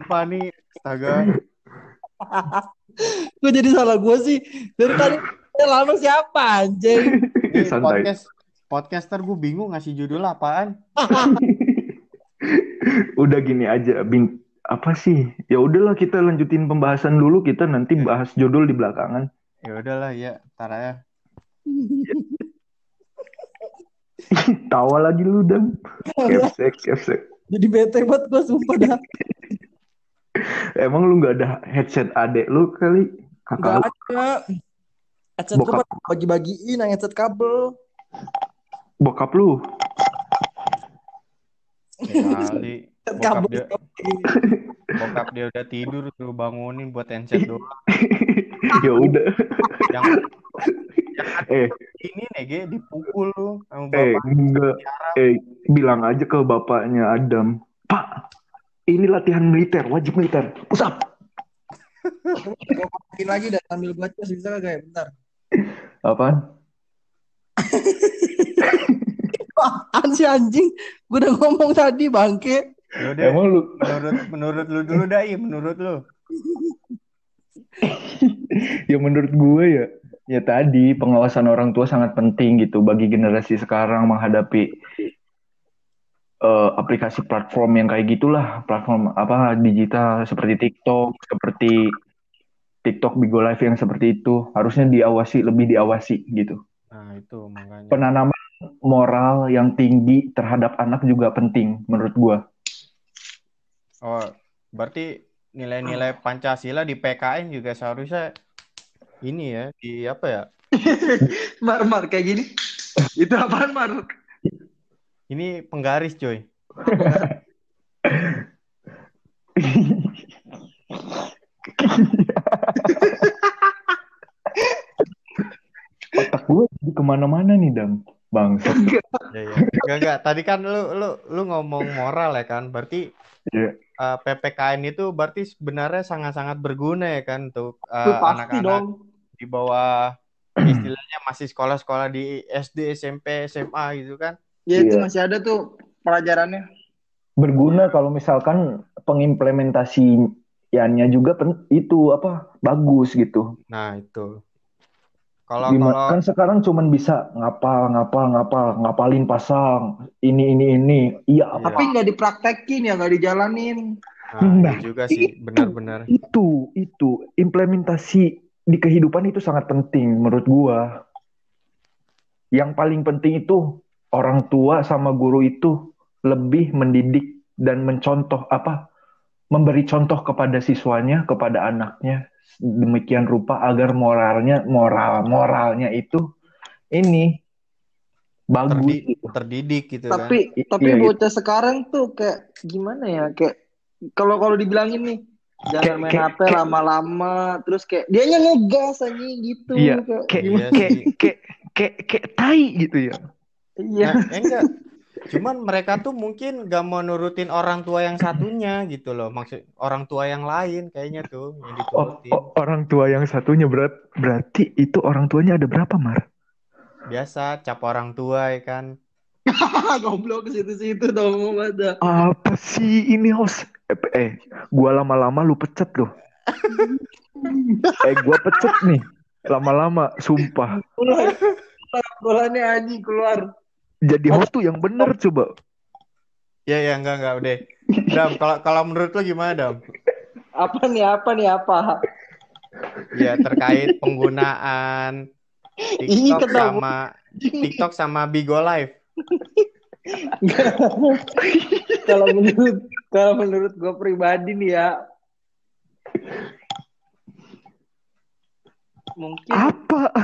Apa nih? Astaga. Gue jadi salah gue sih. Dari tadi lama siapa anjing? Ini Santai. podcast podcaster gue bingung ngasih judul apaan. Udah gini aja, bing apa sih? Ya udahlah kita lanjutin pembahasan dulu, kita nanti bahas judul di belakangan. Ya udahlah ya, ntar ya. Tawa lagi lu dan kepsek, kepsek. jadi bete banget gue sumpah dah. Emang lu nggak ada headset adek lu kali? Kakak Gak lu? ada. Headset lu Bokap. pada bagi-bagiin yang headset kabel. Bokap lu. Kali Headset bokap kabel. dia bokap dia udah tidur suruh bangunin buat handset doang. ya udah. Yang Eh, ini nih, Ge, dipukul lu sama eh, bapak. enggak. Eh, bilang aja ke bapaknya Adam. Pak, ini latihan militer, wajib militer. Push up. Kopiin lagi dah sambil baca bisa kagak ya? Bentar. Apaan? Apaan sih anjing? Gue udah ngomong tadi bangke. Yaudah, Emang lu menurut menurut lu dulu dai, menurut lu. ya menurut gue ya ya tadi pengawasan orang tua sangat penting gitu bagi generasi sekarang menghadapi eh, aplikasi platform yang kayak gitulah. Platform apa digital seperti TikTok seperti TikTok Bigo Live yang seperti itu. Harusnya diawasi lebih diawasi gitu. Nah, itu makanya. penanaman moral yang tinggi terhadap anak juga penting menurut gue Oh, berarti nilai-nilai Pancasila di PKN juga seharusnya ini ya, di apa ya? Mar, Mar, kayak gini. Itu apaan, Mar? Ini penggaris, coy. otak gue jadi ke mana-mana nih dam bangsat Ya, ya. Enggak, enggak. Tadi kan lu lu lu ngomong moral ya kan. Berarti Iya. eh, PPKN itu berarti sebenarnya sangat-sangat berguna ya kan untuk pasti anak-anak. Di bawah istilahnya masih sekolah-sekolah di SD, SMP, SMA gitu kan. Ya itu Iya. masih ada tuh pelajarannya. berguna kalau misalkan pengimplementasiannya juga pen- itu apa bagus gitu. Nah, itu. Kalau Gimana kalau kan sekarang cuman bisa ngapal ngapal ngapal ngapalin pasang ini ini ini. Iya apa Iya. Tapi nggak dipraktekin ya, nggak dijalanin. nah, Nah, itu juga sih itu. benar-benar. itu itu implementasi di kehidupan itu sangat penting menurut gua. Yang paling penting itu orang tua sama guru itu lebih mendidik dan mencontoh apa memberi contoh kepada siswanya kepada anaknya demikian rupa agar moralnya moral moralnya itu ini bagus Terdi- gitu. terdidik gitu kan. Tapi tapi iya, gitu. bocah sekarang tuh kayak gimana ya? Kayak kalau kalau dibilangin nih jangan main kayak- HP lama-lama terus kayak dianya ngegas anjing gitu Iya, kayak kayak Iya kayak kayak kayak kayak tai gitu ya. iya Nah, eh, enggak. Cuman mereka tuh mungkin gak mau nurutin orang tua yang satunya gitu loh. Maksud orang tua yang lain kayaknya tuh yang Oh, diturutin. oh, orang tua yang satunya berat berarti itu orang tuanya ada berapa Mar? Biasa cap orang tua ya kan. goblok ke situ-situ dong ngomong ada Apa sih ini host? Eh, eh, gua lama-lama lu pecet loh. eh, gua pecet nih. Lama-lama, sumpah. keluar bolannya anjing keluar Jadi host tuh yang bener coba. Ya ya enggak enggak udah. Dam, kalau kalau menurut lo gimana, Dam? apa nih apa nih apa Ya terkait penggunaan TikTok sama TikTok sama Bigo Live. kalau menurut kalau menurut gue pribadi nih ya mungkin Apa?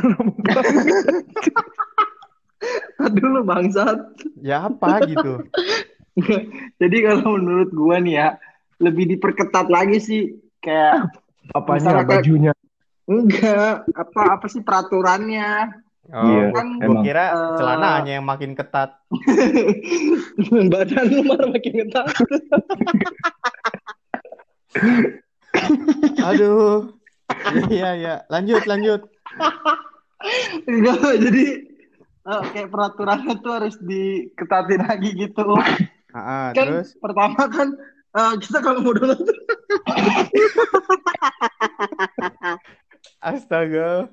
aduh lu bangsat Ya apa gitu? jadi kalau menurut gue nih ya lebih diperketat lagi sih kayak kayak- bajunya? enggak apa apa sih peraturannya Oh, Iya, gua, kan emang. kira Eh, celananya yang makin ketat. badan lu malah makin ketat Aduh. Iya ya, lanjut lanjut. enggak jadi eh, kayak peraturannya tuh harus diketatin lagi gitu Ah, kan terus pertama kan eh, kita kalau mau download astaga.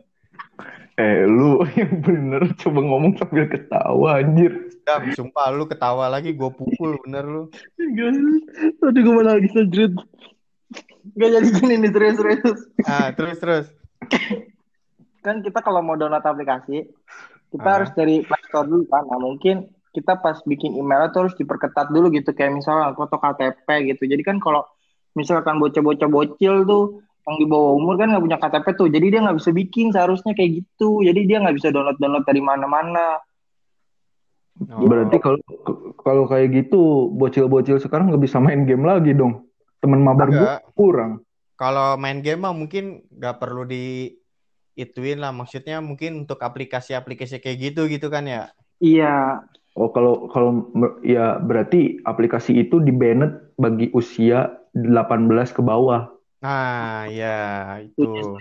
Eh, lu yang bener coba ngomong sambil ketawa anjir. Dam, sumpah lu ketawa lagi gue pukul bener lu. Aduh gue malah lagi sejut Gak jadi gini nih serius-serius Ah, terus terus. Kan kita kalau mau download aplikasi Kita Ah. harus dari Play Store dulu kan Nah mungkin kita pas bikin email itu harus diperketat dulu gitu Kayak misalnya foto KTP gitu Jadi kan kalau misalkan bocah-bocah bocil tuh yang di bawah umur kan nggak punya KTP tuh, jadi dia nggak bisa bikin seharusnya kayak gitu. Jadi dia nggak bisa download download dari mana-mana. Oh. Berarti kalau kalau kayak gitu bocil-bocil sekarang nggak bisa main game lagi dong. Temen mabar gue kurang. Kalau main game mah mungkin nggak perlu di ituin lah. Maksudnya mungkin untuk aplikasi-aplikasi kayak gitu gitu kan ya. Iya, Oh kalau kalau ya berarti aplikasi itu di banned bagi usia 18 ke bawah. Nah, ya itu.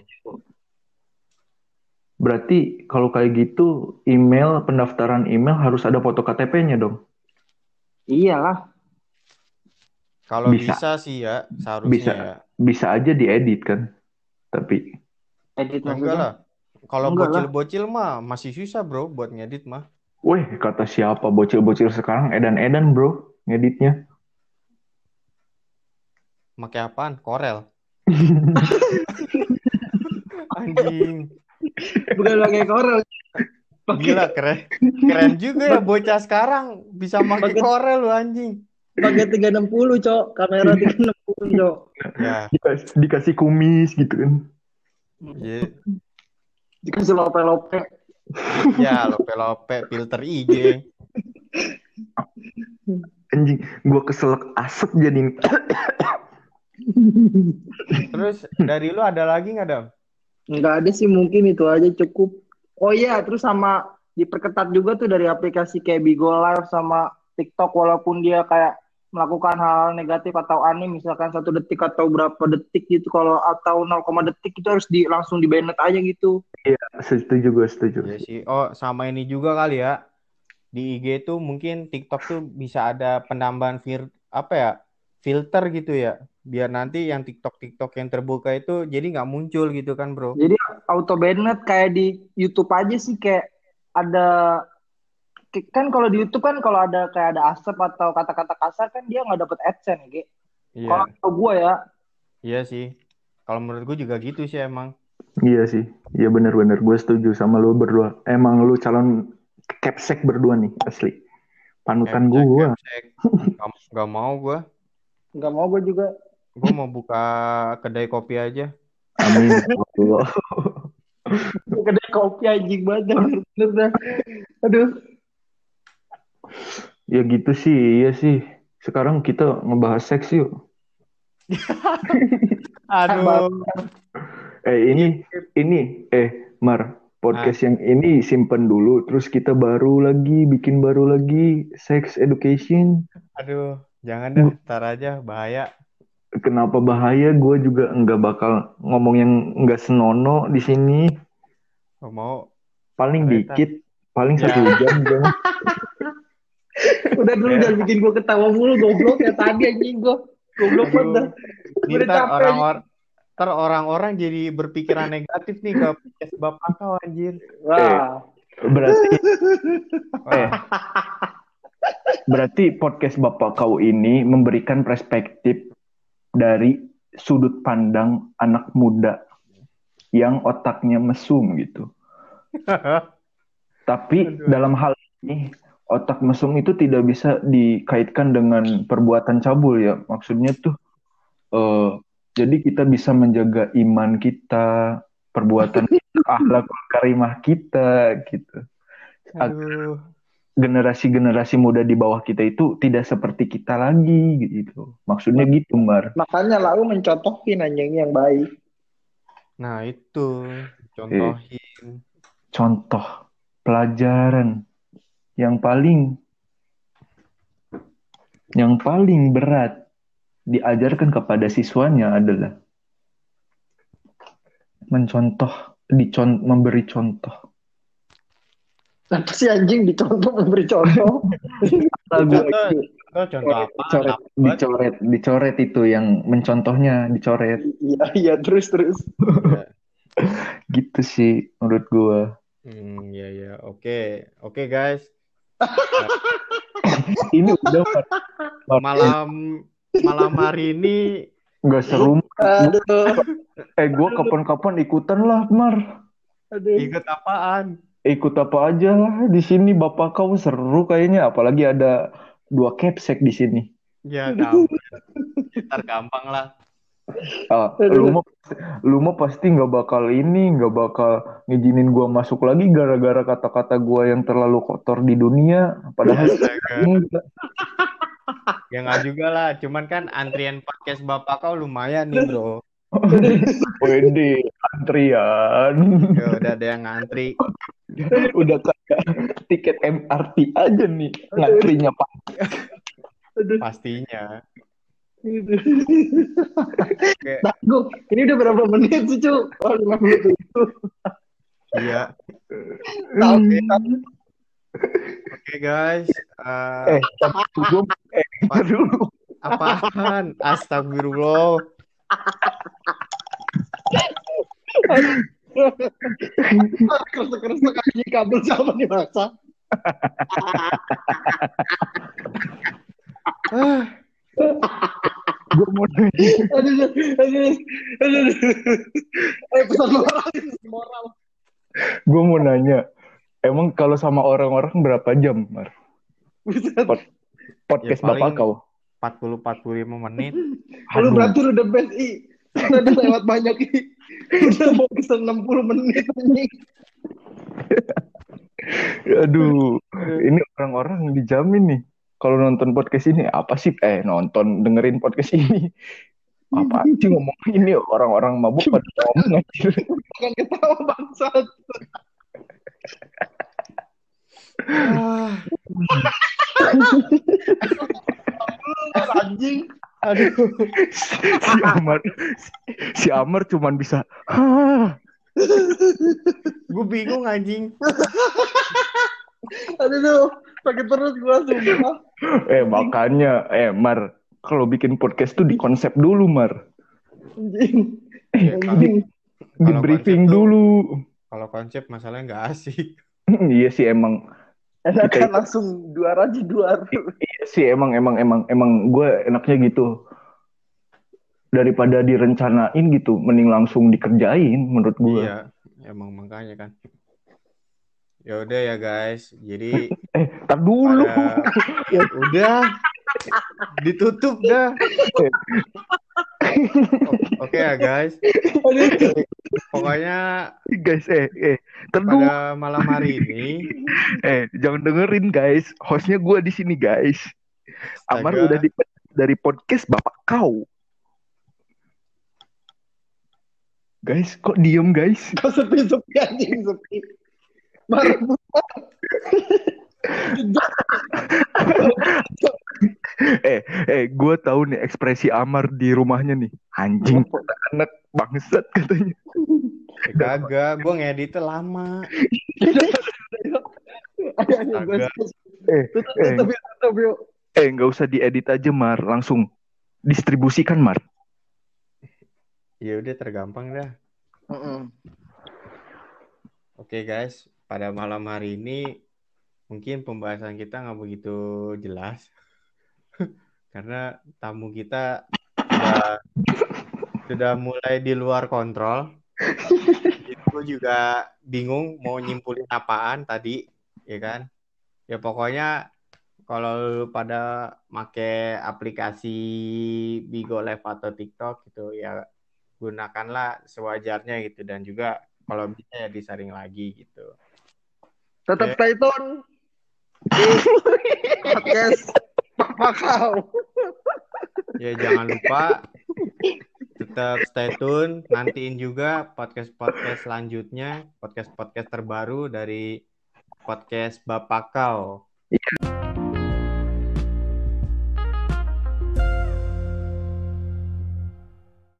Berarti kalau kayak gitu email pendaftaran email harus ada foto KTP-nya dong. iyalah. Kalau Bisa. bisa. sih ya, seharusnya Bisa. ya. Bisa aja diedit kan. Tapi Edit Ya enggak lah. Kalau bocil-bocil mah masih susah bro buat ngedit mah. weh kata siapa bocil-bocil sekarang edan-edan bro ngeditnya. Pakai apaan? Corel. Anjing. Bukan pakai Corel. Gila keren. Keren juga ya bocah sekarang bisa pakai Corel lu anjing. Pakai 360, Cok. Kamera 360, Cok. Ya, Dikas- dikasih kumis gitu kan. ya, Dikasih lope-lope. ya lope-lope filter IG. Anjing, gua keselak asap jadi Terus dari lu ada lagi nggak Dam? Enggak ada sih mungkin itu aja cukup. Oh iya, terus sama diperketat juga tuh dari aplikasi kayak Bigo Live sama TikTok walaupun dia kayak melakukan hal negatif atau aneh misalkan satu detik atau berapa detik gitu kalau atau 0, detik itu harus di langsung di banned aja gitu. setuju gue setuju. Ya sih. Oh, sama ini juga kali ya. Di IG tuh mungkin TikTok tuh bisa ada penambahan fir apa ya? Filter gitu ya. Biar nanti yang TikTok-TikTok yang terbuka itu jadi nggak muncul gitu kan, Bro. Jadi auto banned kayak di YouTube aja sih kayak ada kan kalau di YouTube kan kalau ada kayak ada asap atau kata-kata kasar kan dia nggak dapet AdSense Ge. Iya. Kalau kalau gua ya, Iya sih. Kalau menurut gue juga gitu sih emang. Iya sih, iya bener-bener gue setuju sama lu berdua. Emang lu calon capsek berdua nih asli. Panutan capsek. Gak, gak mau gue. Nggak mau gua juga. Gue mau buka kedai kopi aja. Amin. Kedai kopi anjing banget bener-bener dah. Aduh. ya gitu sih, iya sih. Sekarang kita ngebahas seks yuk. Aduh. Eh ini, ini, eh Mar, podcast yang ini simpen dulu. Terus kita baru lagi, bikin baru lagi sex education. Aduh. Jangan dah. Ntar aja. Bahaya. Kenapa bahaya? Gue juga nggak bakal ngomong yang nggak senono di sini. Gak mau. Paling Ternyata. dikit, paling Ya. satu jam. Udah dulu Ya. jangan bikin gua ketawa mulu goblok ya tadi anjing gua. Goblok banget ntar orang-orang ntar orang-orang jadi berpikiran negatif nih ke podcast bapak kau anjir. Wah. Berarti, Wah, eh, berarti podcast Bapak Kau ini memberikan perspektif dari sudut pandang anak muda yang otaknya mesum gitu. Tapi Aduh. dalam hal ini otak mesum itu tidak bisa dikaitkan dengan perbuatan cabul ya. Maksudnya tuh eh, jadi kita bisa menjaga iman kita, perbuatan akhlak karimah kita gitu. aduh. Generasi-generasi muda di bawah kita itu tidak seperti kita lagi gitu. Maksudnya gitu, Mar. Makanya lalu mencontohin anjing yang baik. Nah itu contohin. Contoh pelajaran yang paling yang paling berat diajarkan kepada siswanya adalah mencontoh, dicon, memberi contoh. Apa sih anjing dicontoh memberi contoh? Contoh, contoh, apa? dicoret, dicoret, dicoret itu yang mencontohnya dicoret. Iya iya terus terus. Gitu sih menurut gua. Hmm, ya ya. Oke. Oke, guys. Ini udah Malam malam hari ini nggak seru. Aduh. Eh gua kapan-kapan ikutan lah, Mar. Aduh. ikut apaan? Ikut apa aja lah di sini bapak kau seru kayaknya apalagi ada dua capsek di sini. Ya gampang. Ntar gampang lah. Ah, lu mau lu mah pasti nggak bakal ini, nggak bakal ngizinin gua masuk lagi gara-gara kata-kata gua yang terlalu kotor di dunia. Padahal Astaga. enggak. Ya nggak juga lah, cuman kan antrian podcast bapak kau lumayan nih bro. Wede, antrian. Ya udah ada yang ngantri. Udah kayak tiket MRT aja nih ngantrinya Pak. Pastinya. Gitu. Kayak, Tangguh. Ini udah berapa menit sih, Cu? Oh, 57. iya. Tahu. Oke guys. Eh, Eh, tapi gua eh dulu. apaan? Astagfirullah. Keresek-keresek aja kabel sama dimasak. Ah, Gua mau nanya, Aduh, aduh, aduh, aduh. Eh, pesan moral, pesan moral. gua mau nanya. Emang kalau sama orang-orang berapa jam, Mar? Buset. Podcast Ya, paling- bapak kau. 40-45 menit. Lu Aduh. berarti lu the best, I. Tadi lewat banyak, I. Udah mau ke 60 menit, ini. Aduh, ini orang-orang dijamin nih. Kalau nonton podcast ini apa sih? Eh, nonton dengerin podcast ini. Apa sih ngomong ini orang-orang mabuk pada ngomong anjir. Bukan ketawa, bangsat. Ah, Anjing. aduh. si Amar si Amar cuman bisa "Hah." Gue bingung anjing. Aduh, aduh. Sakit perut gua, sumpah. eh makanya eh Mar kalau bikin podcast tuh di konsep dulu Mar Anjing. Ya, Anjing. di briefing tuh- dulu Kalau konsep masalahnya nggak asik. iya sih emang Enakan langsung duar aja, duar. iya sih emang emang emang emang gue enaknya gitu daripada direncanain gitu mending langsung dikerjain menurut gue Iya, emang makanya kan. Ya udah ya guys. Jadi eh tar dulu pada ya udah ditutup dah. Oke ya guys. Pokoknya guys eh eh dulu pada malam hari ini eh jangan dengerin guys hostnya gue di sini guys Amar Astaga. udah di dari podcast bapak kau guys kok diem guys Kok sepi-sepi anjing, sepi. Baru eh eh gue tahu nih ekspresi Amar di rumahnya nih. Anjing anak bangsat katanya. Ya kagak, gue ngeditnya lama. Eh eh. Eh nggak usah diedit aja Mar. Langsung distribusikan Mar. Ya udah tergampang dah. Oke guys, pada malam hari ini mungkin pembahasan kita nggak begitu jelas karena tamu kita sudah sudah mulai di luar kontrol. Itu juga bingung mau nyimpulin apaan tadi, ya kan? Ya pokoknya kalau lu pada make aplikasi Bigo Live atau TikTok gitu ya gunakanlah sewajarnya gitu dan juga kalau bisa ya disaring lagi gitu. Tetap stay tune podcast Papa Kau. Ya jangan lupa tetap stay tune, nantiin juga podcast-podcast selanjutnya, podcast-podcast terbaru dari podcast Bapak Kau.